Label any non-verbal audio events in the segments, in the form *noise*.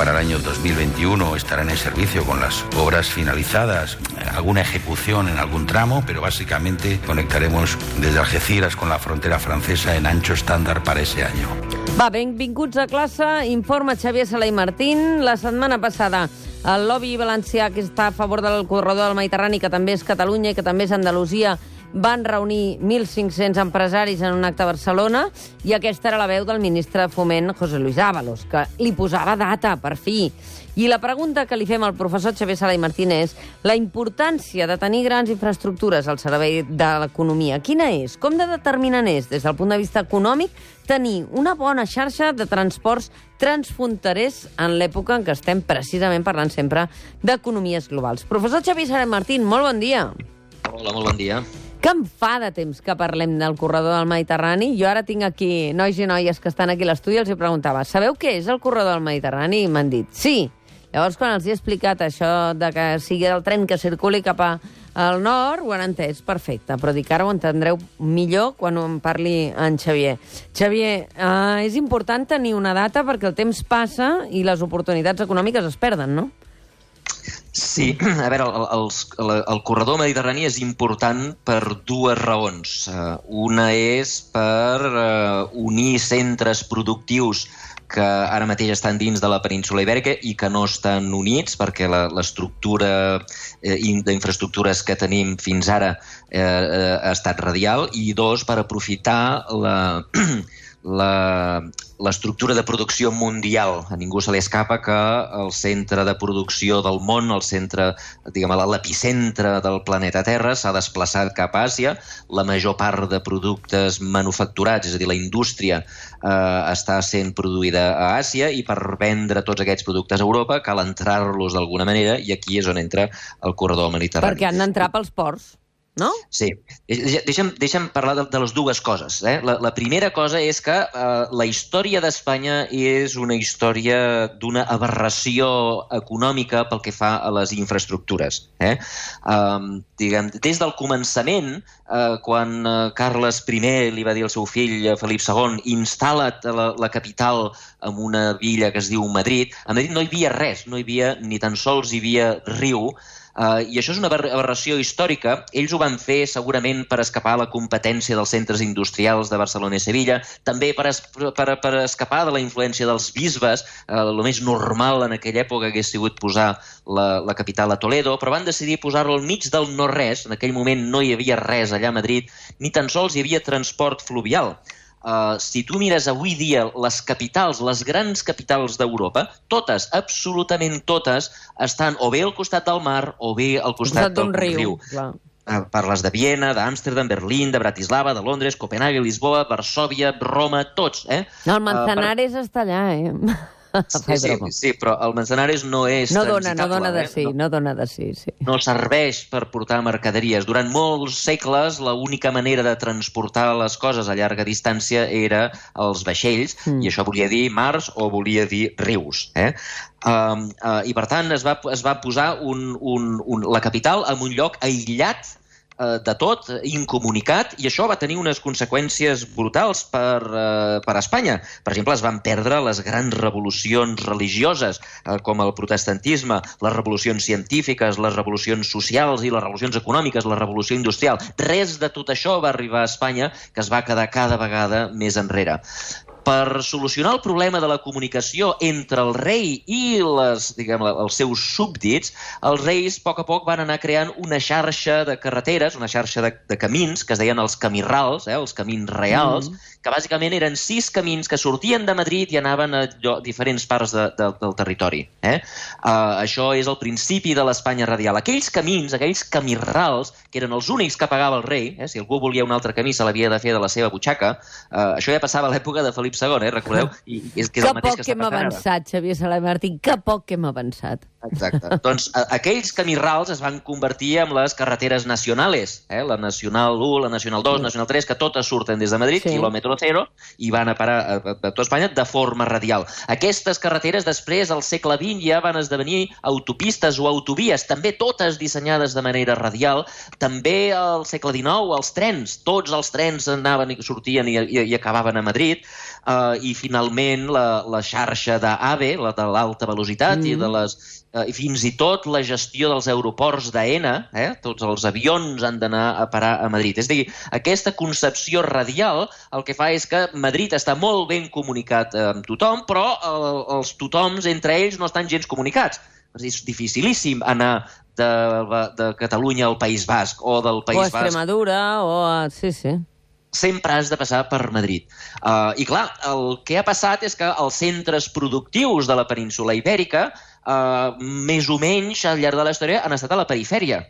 para el año 2021 estarán en servicio con las obras finalizadas, alguna ejecución en algún tramo, pero básicamente conectaremos desde Algeciras con la frontera francesa en ancho estándar para ese año. Va, benvinguts a classe. Informa Xavier Sala i Martín. La setmana passada el lobby valencià que està a favor del corredor del Mediterrani, que també és Catalunya i que també és Andalusia, van reunir 1.500 empresaris en un acte a Barcelona i aquesta era la veu del ministre de Foment, José Luis Ábalos, que li posava data, per fi. I la pregunta que li fem al professor Xavier Sala i Martín és la importància de tenir grans infraestructures al servei de l'economia. Quina és? Com de determinant és, des del punt de vista econòmic, tenir una bona xarxa de transports transfronterers en l'època en què estem precisament parlant sempre d'economies globals. Professor Xavier Sala i Martín, molt bon dia. Hola, molt bon dia. Que em fa de temps que parlem del corredor del Mediterrani? Jo ara tinc aquí nois i noies que estan aquí a l'estudi els hi preguntava sabeu què és el corredor del Mediterrani? I m'han dit sí. Llavors, quan els he explicat això de que sigui el tren que circuli cap a, al nord, ho han entès perfecte, però dic ara ho entendreu millor quan em parli en Xavier. Xavier, eh, és important tenir una data perquè el temps passa i les oportunitats econòmiques es perden, no? Sí, *clears throat* a veure, el, el, el, corredor mediterrani és important per dues raons. Uh, una és per uh, unir centres productius que ara mateix estan dins de la península ibèrica i que no estan units perquè l'estructura eh, d'infraestructures que tenim fins ara eh, eh, ha estat radial i dos, per aprofitar la, *clears throat* l'estructura de producció mundial. A ningú se li escapa que el centre de producció del món, el centre, diguem l'epicentre del planeta Terra, s'ha desplaçat cap a Àsia. La major part de productes manufacturats, és a dir, la indústria, eh, està sent produïda a Àsia i per vendre tots aquests productes a Europa cal entrar-los d'alguna manera i aquí és on entra el corredor mediterrani. Perquè han d'entrar pels ports no? Sí. Deixa'm, deixa'm parlar de, de les dues coses. Eh? La, la primera cosa és que eh, la història d'Espanya és una història d'una aberració econòmica pel que fa a les infraestructures. Eh? Um, diguem, des del començament, eh, quan eh, Carles I li va dir al seu fill eh, Felip II instal·la't la, la capital en una villa que es diu Madrid, a Madrid no hi havia res, no hi havia ni tan sols hi havia riu, Uh, I això és una aberració històrica. Ells ho van fer segurament per escapar a la competència dels centres industrials de Barcelona i Sevilla, també per, es, per, per escapar de la influència dels bisbes. Uh, el més normal en aquella època hagués sigut posar la, la capital a Toledo, però van decidir posar-lo al mig del no-res. En aquell moment no hi havia res allà a Madrid, ni tan sols hi havia transport fluvial. Uh, si tu mires avui dia les capitals, les grans capitals d'Europa, totes, absolutament totes, estan o bé al costat del mar o bé al costat, d'un riu. riu. Clar. Uh, parles de Viena, d'Amsterdam, Berlín, de Bratislava, de Londres, Copenhague, Lisboa, Varsòvia, Roma, tots, eh? No, el Manzanares uh, per... està allà, eh? Sí, sí, sí, però el Manzanares no és no dona, no dona de eh? sí, no, no dona de sí, sí. No serveix per portar mercaderies. Durant molts segles, l'única manera de transportar les coses a llarga distància era els vaixells, mm. i això volia dir mars o volia dir rius. Eh? Um, uh, I, per tant, es va, es va posar un, un, un, la capital en un lloc aïllat de tot, incomunicat, i això va tenir unes conseqüències brutals per, eh, per Espanya. Per exemple, es van perdre les grans revolucions religioses, eh, com el protestantisme, les revolucions científiques, les revolucions socials i les revolucions econòmiques, la revolució industrial. Res de tot això va arribar a Espanya, que es va quedar cada vegada més enrere per solucionar el problema de la comunicació entre el rei i les, diguem, els seus súbdits, els reis a poc a poc van anar creant una xarxa de carreteres, una xarxa de, de camins, que es deien els camirrals, eh, els camins reals, mm. que bàsicament eren sis camins que sortien de Madrid i anaven a diferents parts de, de, del territori. Eh? Uh, això és el principi de l'Espanya radial. Aquells camins, aquells camirrals, que eren els únics que pagava el rei, eh? si algú volia un altre camí se l'havia de fer de la seva butxaca, uh, això ja passava a l'època de Felip II, eh, recordeu? I, és, que és que el mateix poc que, que hem avançat, ara. Xavier Salai Martín, que poc que hem avançat. Exacte. *laughs* doncs a, aquells camí rals es van convertir en les carreteres nacionals, eh? la Nacional 1, la Nacional 2, sí. Nacional 3, que totes surten des de Madrid, sí. quilòmetre zero, i van a parar a, a, a tota Espanya de forma radial. Aquestes carreteres després, al segle XX, ja van esdevenir autopistes o autovies, també totes dissenyades de manera radial. També al segle XIX, els trens, tots els trens anaven i sortien i, i, i acabaven a Madrid, uh, i finalment la, la xarxa d'AVE, la de l'alta velocitat, mm. i de les eh, i fins i tot la gestió dels aeroports d'AENA, eh, tots els avions han d'anar a parar a Madrid. És a dir, aquesta concepció radial el que fa és que Madrid està molt ben comunicat eh, amb tothom, però eh, els tothom entre ells no estan gens comunicats. És dificilíssim anar de, de Catalunya al País Basc o del País Basc... O a Extremadura, Basc. o a... Sí, sí sempre has de passar per Madrid. Uh, I clar, el que ha passat és que els centres productius de la península ibèrica eh, més o menys al llarg de la història han estat a la perifèria.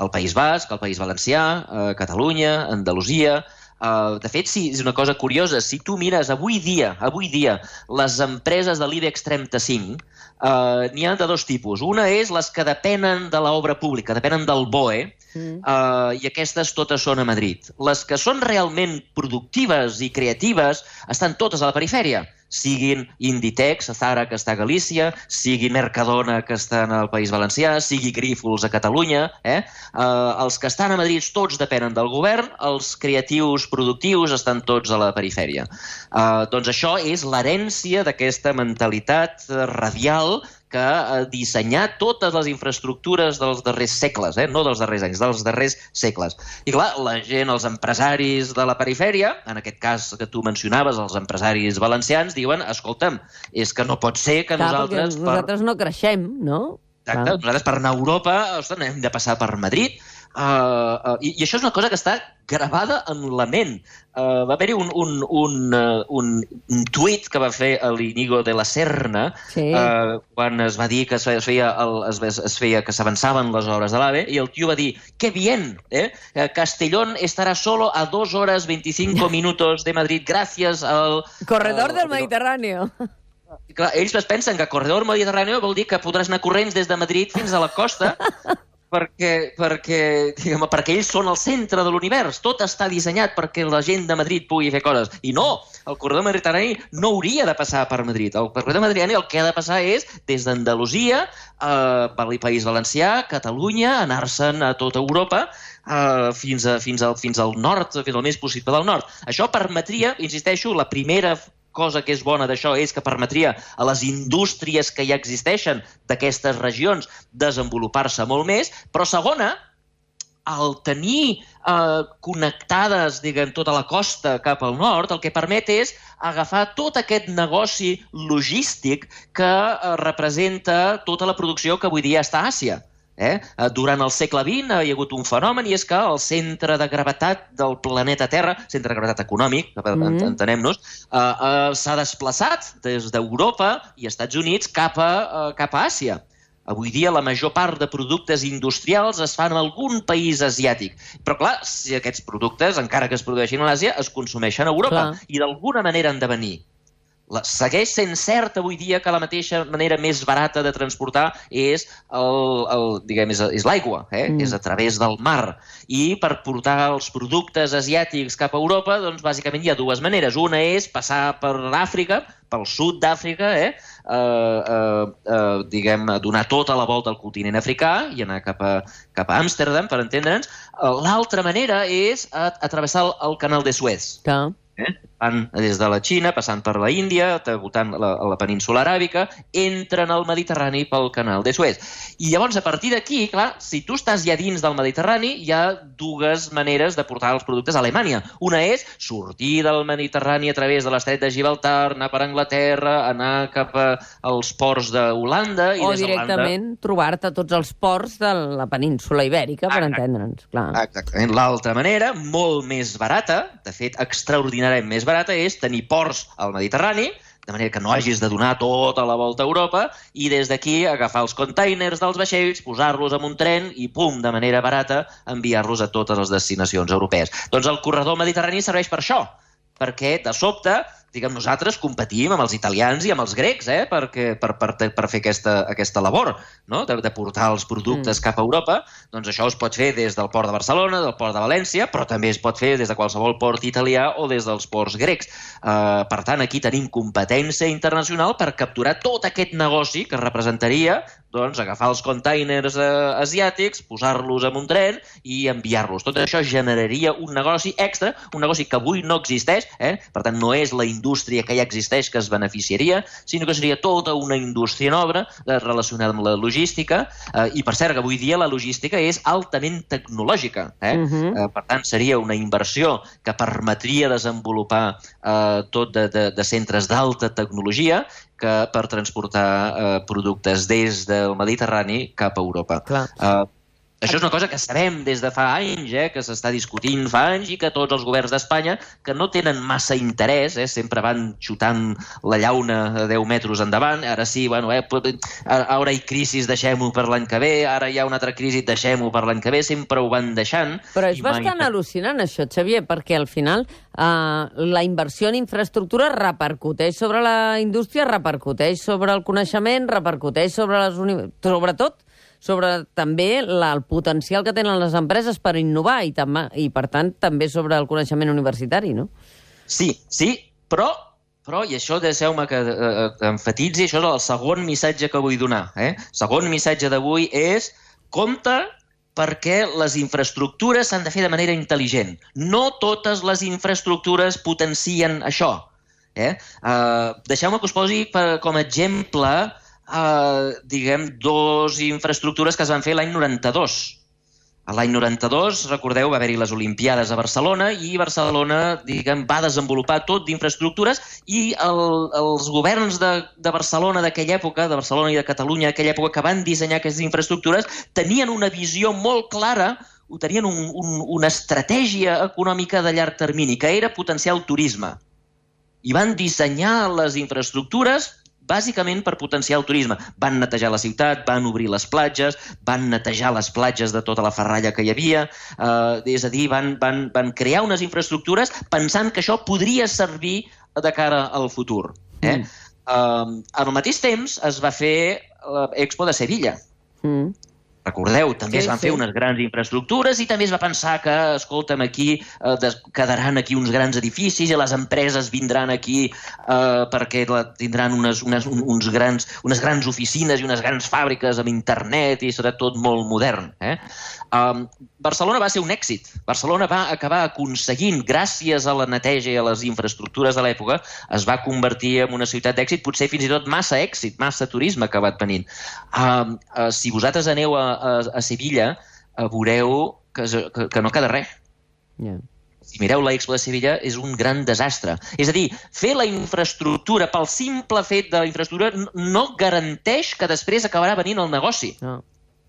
El País Basc, el País Valencià, eh, Catalunya, Andalusia... Uh, de fet, sí, és una cosa curiosa. Si tu mires avui dia, avui dia, les empreses de l'IBEX 35, uh, n'hi ha de dos tipus. Una és les que depenen de l'obra pública, depenen del BOE, mm. uh, i aquestes totes són a Madrid. Les que són realment productives i creatives estan totes a la perifèria siguin Inditex, Zara, que està a Galícia, sigui Mercadona, que està al País Valencià, sigui Grífols a Catalunya. Eh? Uh, els que estan a Madrid tots depenen del govern, els creatius productius estan tots a la perifèria. Uh, doncs això és l'herència d'aquesta mentalitat radial que ha dissenyat totes les infraestructures dels darrers segles, eh? no dels darrers anys, dels darrers segles. I clar, la gent, els empresaris de la perifèria, en aquest cas que tu mencionaves, els empresaris valencians, diuen, escolta'm, és que no pot ser que clar, nosaltres... Per... nosaltres no creixem, no? Exacte, nosaltres per anar a Europa ostres, hem de passar per Madrid, Uh, uh, i, I això és una cosa que està gravada en la ment. Uh, va haver-hi un, un, un, uh, un, un tuit que va fer l'Inigo de la Serna sí. uh, quan es va dir que es feia, el, es, es feia que s'avançaven les obres de l'AVE i el tio va dir, que bien, eh? Castellón estarà solo a 2 horas 25 minutos de Madrid gràcies al... Corredor del Mediterráneo. Clar, ells es pensen que corredor mediterrani vol dir que podràs anar corrents des de Madrid fins a la costa *laughs* perquè, perquè, diguem, perquè ells són el centre de l'univers. Tot està dissenyat perquè la gent de Madrid pugui fer coses. I no, el corredor mediterrani no hauria de passar per Madrid. El corredor mediterrani el que ha de passar és des d'Andalusia, eh, per País Valencià, Catalunya, anar-se'n a tota Europa, eh, fins, a, fins, al, fins al nord, fins al més possible del nord. Això permetria, insisteixo, la primera cosa que és bona d'això és que permetria a les indústries que ja existeixen d'aquestes regions desenvolupar-se molt més, però segona, al tenir eh, connectades, diguem, tota la costa cap al nord, el que permet és agafar tot aquest negoci logístic que eh, representa tota la producció que avui dia està a Àsia. Eh? eh? Durant el segle XX hi ha hagut un fenomen i és que el centre de gravetat del planeta Terra, centre de gravetat econòmic, mm -hmm. entenem-nos, eh, eh, s'ha desplaçat des d'Europa i Estats Units cap a, eh, cap a Àsia. Avui dia la major part de productes industrials es fan en algun país asiàtic. Però clar, si aquests productes, encara que es produeixin a l'Àsia, es consumeixen a Europa clar. i d'alguna manera han de venir la, segueix sent cert avui dia que la mateixa manera més barata de transportar és el, el diguem, és, és l'aigua, eh? mm. és a través del mar. I per portar els productes asiàtics cap a Europa, doncs bàsicament hi ha dues maneres. Una és passar per Àfrica, pel sud d'Àfrica, eh? Uh, uh, uh, diguem, donar tota la volta al continent africà i anar cap a, cap a Amsterdam, per entendre'ns. L'altra manera és a, a travessar el, el canal de Suez. Que eh? Van des de la Xina, passant per la Índia, debutant la, la península aràbica, entren al Mediterrani pel canal de Suez. I llavors, a partir d'aquí, clar, si tu estàs ja dins del Mediterrani, hi ha dues maneres de portar els productes a Alemanya. Una és sortir del Mediterrani a través de l'estret de Gibraltar, anar per Anglaterra, anar cap als ports d'Holanda... O des directament trobar-te tots els ports de la península ibèrica, per entendre'ns. Clar. Exactament. L'altra manera, molt més barata, de fet, extraordinàriament barata és tenir ports al Mediterrani, de manera que no hagis de donar tota la volta a Europa i des d'aquí agafar els containers dels vaixells, posar-los en un tren i, pum, de manera barata, enviar-los a totes les destinacions europees. Doncs el corredor mediterrani serveix per això, perquè de sobte diguem, nosaltres competim amb els italians i amb els grecs eh, perquè, per, per, per fer aquesta, aquesta labor no? de, de portar els productes mm. cap a Europa. Doncs això es pot fer des del port de Barcelona, del port de València, però també es pot fer des de qualsevol port italià o des dels ports grecs. Uh, per tant, aquí tenim competència internacional per capturar tot aquest negoci que representaria doncs, agafar els containers eh, asiàtics, posar-los en un tren i enviar-los. Tot això generaria un negoci extra, un negoci que avui no existeix, eh? per tant no és la indústria que ja existeix que es beneficiaria, sinó que seria tota una indústria nova eh, relacionada amb la logística eh, i per cert que avui dia la logística és altament tecnològica. Eh? Uh -huh. eh, per tant seria una inversió que permetria desenvolupar eh, tot de, de, de centres d'alta tecnologia que per transportar eh, productes des del Mediterrani cap a Europa. Clar. Eh, això és una cosa que sabem des de fa anys, eh, que s'està discutint fa anys i que tots els governs d'Espanya, que no tenen massa interès, eh, sempre van xutant la llauna a 10 metres endavant, ara sí, bueno, eh, ara hi crisi, deixem-ho per l'any que ve, ara hi ha una altra crisi, deixem-ho per l'any que ve, sempre ho van deixant. Però és bastant mai... al·lucinant això, Xavier, perquè al final eh, la inversió en infraestructura repercuteix sobre la indústria, repercuteix sobre el coneixement, repercuteix sobre les universitats, sobretot sobre també la, el potencial que tenen les empreses per innovar i, tam i, per tant, també sobre el coneixement universitari, no? Sí, sí, però però, i això deixeu-me que eh, eh, enfatitzi, això és el segon missatge que vull donar. Eh? El segon missatge d'avui és compte perquè les infraestructures s'han de fer de manera intel·ligent. No totes les infraestructures potencien això. Eh? Uh, Deixeu-me que us posi per, com a exemple eh, diguem, dos infraestructures que es van fer l'any 92. A l'any 92, recordeu, va haver-hi les Olimpiades a Barcelona i Barcelona, diguem, va desenvolupar tot d'infraestructures i el, els governs de, de Barcelona d'aquella època, de Barcelona i de Catalunya d'aquella època, que van dissenyar aquestes infraestructures, tenien una visió molt clara ho tenien un, un, una estratègia econòmica de llarg termini, que era potenciar el turisme. I van dissenyar les infraestructures bàsicament per potenciar el turisme. Van netejar la ciutat, van obrir les platges, van netejar les platges de tota la ferralla que hi havia, eh, és a dir, van, van, van crear unes infraestructures pensant que això podria servir de cara al futur. Eh? Mm. Uh, al mateix temps es va fer l'Expo de Sevilla. Mm. Recordeu, també sí, es van sí. fer unes grans infraestructures i també es va pensar que, escolta'm, aquí eh, quedaran aquí uns grans edificis i les empreses vindran aquí eh, perquè la, tindran unes, unes, uns grans, unes grans oficines i unes grans fàbriques amb internet i serà tot molt modern. Eh? Um, Barcelona va ser un èxit. Barcelona va acabar aconseguint, gràcies a la neteja i a les infraestructures de l'època, es va convertir en una ciutat d'èxit, potser fins i tot massa èxit, massa turisme que va tenint. Um, uh, si vosaltres aneu a, a, a Sevilla, uh, veureu que, que, que no queda res. Yeah si mireu l'Expo de Sevilla, és un gran desastre. És a dir, fer la infraestructura pel simple fet de la infraestructura no garanteix que després acabarà venint el negoci. No.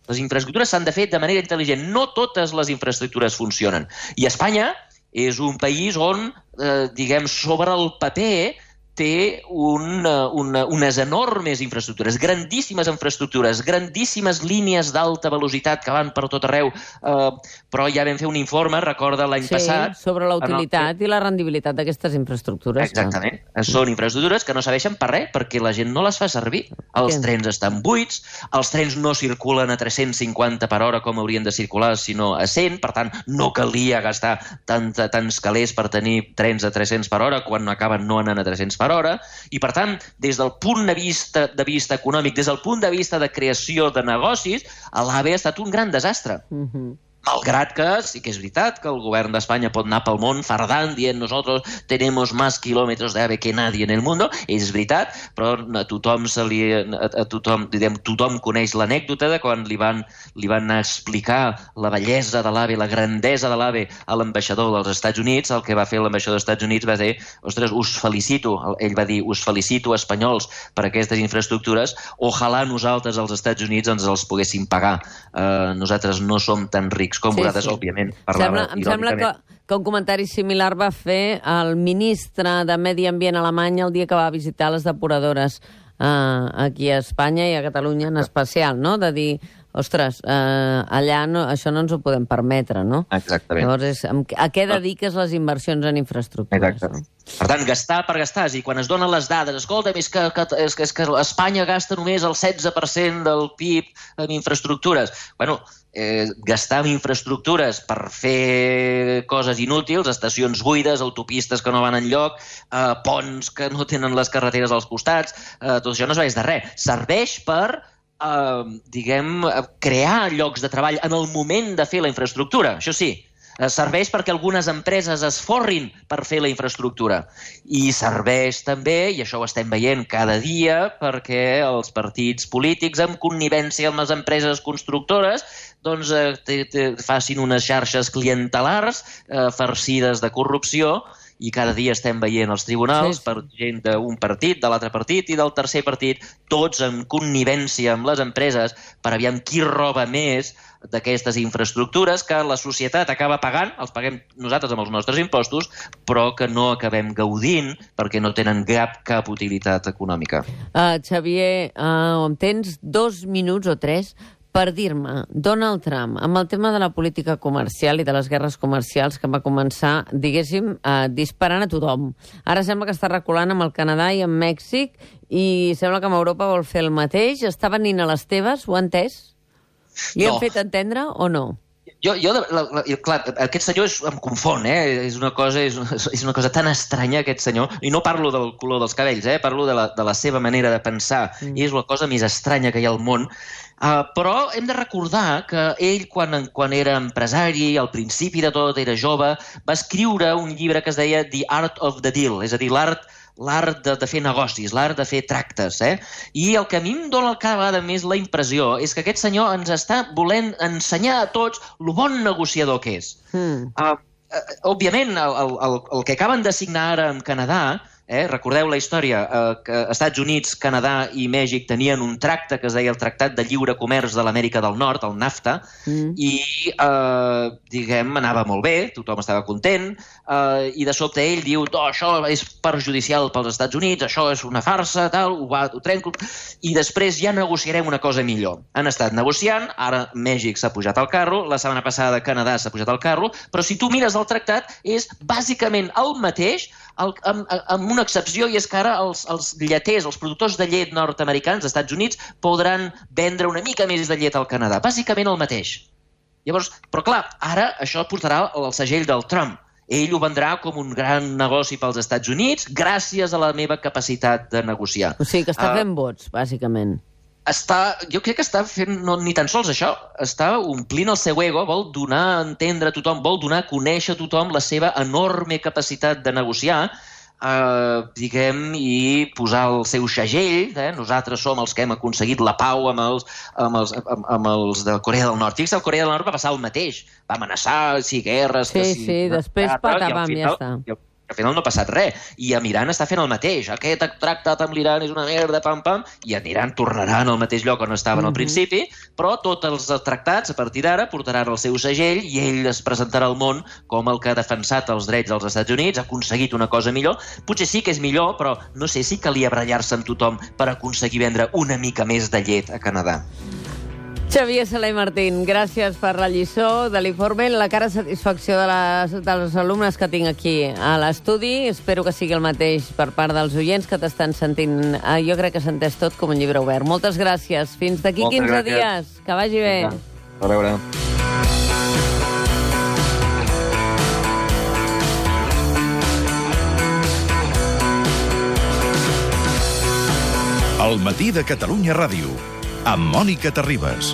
Les infraestructures s'han de fer de manera intel·ligent. No totes les infraestructures funcionen. I Espanya és un país on, eh, diguem, sobre el paper té una, una, unes enormes infraestructures, grandíssimes infraestructures, grandíssimes línies d'alta velocitat que van per tot arreu, eh, però ja vam fer un informe, recorda l'any sí, passat... sobre la utilitat i la rendibilitat d'aquestes infraestructures. Exactament. Que... Són infraestructures que no serveixen per res, perquè la gent no les fa servir. Els trens estan buits, els trens no circulen a 350 per hora com haurien de circular, sinó a 100, per tant, no calia gastar tanta, tants calés per tenir trens a 300 per hora quan acaben no anant a 300 per per hora, i per tant, des del punt de vista, de vista econòmic, des del punt de vista de creació de negocis, l'AVE ha estat un gran desastre. Mm -hmm. Malgrat que sí que és veritat que el govern d'Espanya pot anar pel món fardant dient nosotros tenemos más kilómetros de AVE que nadie en el mundo, és veritat, però a tothom se li, a, tothom, diguem, tothom coneix l'anècdota de quan li van, li van explicar la bellesa de l'AVE, la grandesa de l'AVE a l'ambaixador dels Estats Units, el que va fer l'ambaixador dels Estats Units va dir, ostres, us felicito, ell va dir, us felicito espanyols per aquestes infraestructures, ojalà nosaltres als Estats Units ens els poguéssim pagar. Uh, nosaltres no som tan rics com sí, vosaltres, sí. òbviament, parlava sembla, Em sembla que, que un comentari similar va fer el ministre de Medi Ambient alemany el dia que va visitar les depuradores eh, aquí a Espanya i a Catalunya en especial, no? De dir, ostres, eh, allà no, això no ens ho podem permetre, no? Exactament. Llavors, és, a què dediques les inversions en infraestructures? Exacte. No? Per tant, gastar per gastar. I quan es donen les dades, escolta, és que, que, és que, és que Espanya gasta només el 16% del PIB en infraestructures. Bueno, eh, gastar en infraestructures per fer coses inútils, estacions buides, autopistes que no van enlloc, eh, ponts que no tenen les carreteres als costats, eh, tot això no serveix de res. Serveix per eh, diguem, crear llocs de treball en el moment de fer la infraestructura, això sí, eh, serveix perquè algunes empreses es forrin per fer la infraestructura. I serveix també, i això ho estem veient cada dia, perquè els partits polítics, en connivència amb les empreses constructores, doncs eh, facin unes xarxes clientelars eh, farcides de corrupció i cada dia estem veient els tribunals Sí, sí. per gent d'un partit, de l'altre partit i del tercer partit, tots en connivència amb les empreses per aviam qui roba més d'aquestes infraestructures que la societat acaba pagant, els paguem nosaltres amb els nostres impostos, però que no acabem gaudint perquè no tenen cap, cap utilitat econòmica. Uh, Xavier, uh, em tens dos minuts o tres per dir-me, Donald Trump, amb el tema de la política comercial i de les guerres comercials que va començar, diguéssim, uh, disparant a tothom. Ara sembla que està reculant amb el Canadà i amb Mèxic i sembla que amb Europa vol fer el mateix. Està venint a les teves, ho ha entès? Li No. han fet entendre o no? Jo, jo la, la, la, clar, aquest senyor és, em confon, eh? És una, cosa, és, una, és una cosa tan estranya, aquest senyor. I no parlo del color dels cabells, eh? Parlo de la, de la seva manera de pensar. Mm. I és la cosa més estranya que hi ha al món. Uh, però hem de recordar que ell, quan, quan era empresari, al principi de tot, era jove, va escriure un llibre que es deia The Art of the Deal, és a dir, l'art l'art de, de fer negocis, l'art de fer tractes. Eh? I el que a mi em dona cada vegada més la impressió és que aquest senyor ens està volent ensenyar a tots lo bon negociador que és. Hmm. Uh, uh, òbviament, el, el, el, el que acaben de signar ara amb Canadà, eh, recordeu la història, eh, que Estats Units, Canadà i Mèxic tenien un tracte que es deia el Tractat de Lliure Comerç de l'Amèrica del Nord, el NAFTA, Mm. i, eh, diguem, anava molt bé, tothom estava content, eh, i de sobte ell diu, oh, això és perjudicial pels Estats Units, això és una farsa, tal, ho, va, ho trenco, i després ja negociarem una cosa millor. Han estat negociant, ara Mèxic s'ha pujat al carro, la setmana passada Canadà s'ha pujat al carro, però si tu mires el tractat és bàsicament el mateix, el, amb, amb una excepció, i és que ara els, els lleters, els productors de llet nord-americans dels Estats Units podran vendre una mica més de llet al Canadà. Bàsicament el mateix. Llavors, però clar, ara això portarà el segell del Trump. Ell ho vendrà com un gran negoci pels Estats Units gràcies a la meva capacitat de negociar. O sigui que està Ah. fent vots, bàsicament. Està, jo crec que està fent no, ni tan sols això, està omplint el seu ego, vol donar a entendre a tothom, vol donar a conèixer a tothom la seva enorme capacitat de negociar, eh, diguem, i posar el seu segell. Eh? Nosaltres som els que hem aconseguit la pau amb els, amb els, amb, amb els de Corea del Nord. Fixa't, Corea del Nord va passar el mateix. Va amenaçar, sí, guerres... que Sí, sí, després pam, ja està. i al- al final no ha passat res. I amb Iran està fent el mateix. Aquest tractat amb l'Iran és una merda, pam, pam, i en Iran tornaran al mateix lloc on estaven al Mhm. principi, però tots els tractats, a partir d'ara, portaran el seu segell i ell es presentarà al món com el que ha defensat els drets dels Estats Units, ha aconseguit una cosa millor. Potser sí que és millor, però no sé si calia barallar-se amb tothom per aconseguir vendre una mica més de llet a Canadà. Xavier Sala i Martín, gràcies per la lliçó de l'informe, la cara de satisfacció de les, dels alumnes que tinc aquí a l'estudi. Espero que sigui el mateix per part dels oients que t'estan sentint. Eh, Jo crec que s'ha entès tot com un llibre obert. Moltes gràcies. Fins d'aquí Moltes 15 gràcies. dies. Que vagi bé. A veure. El matí de Catalunya Ràdio, amb Mònica Terribas.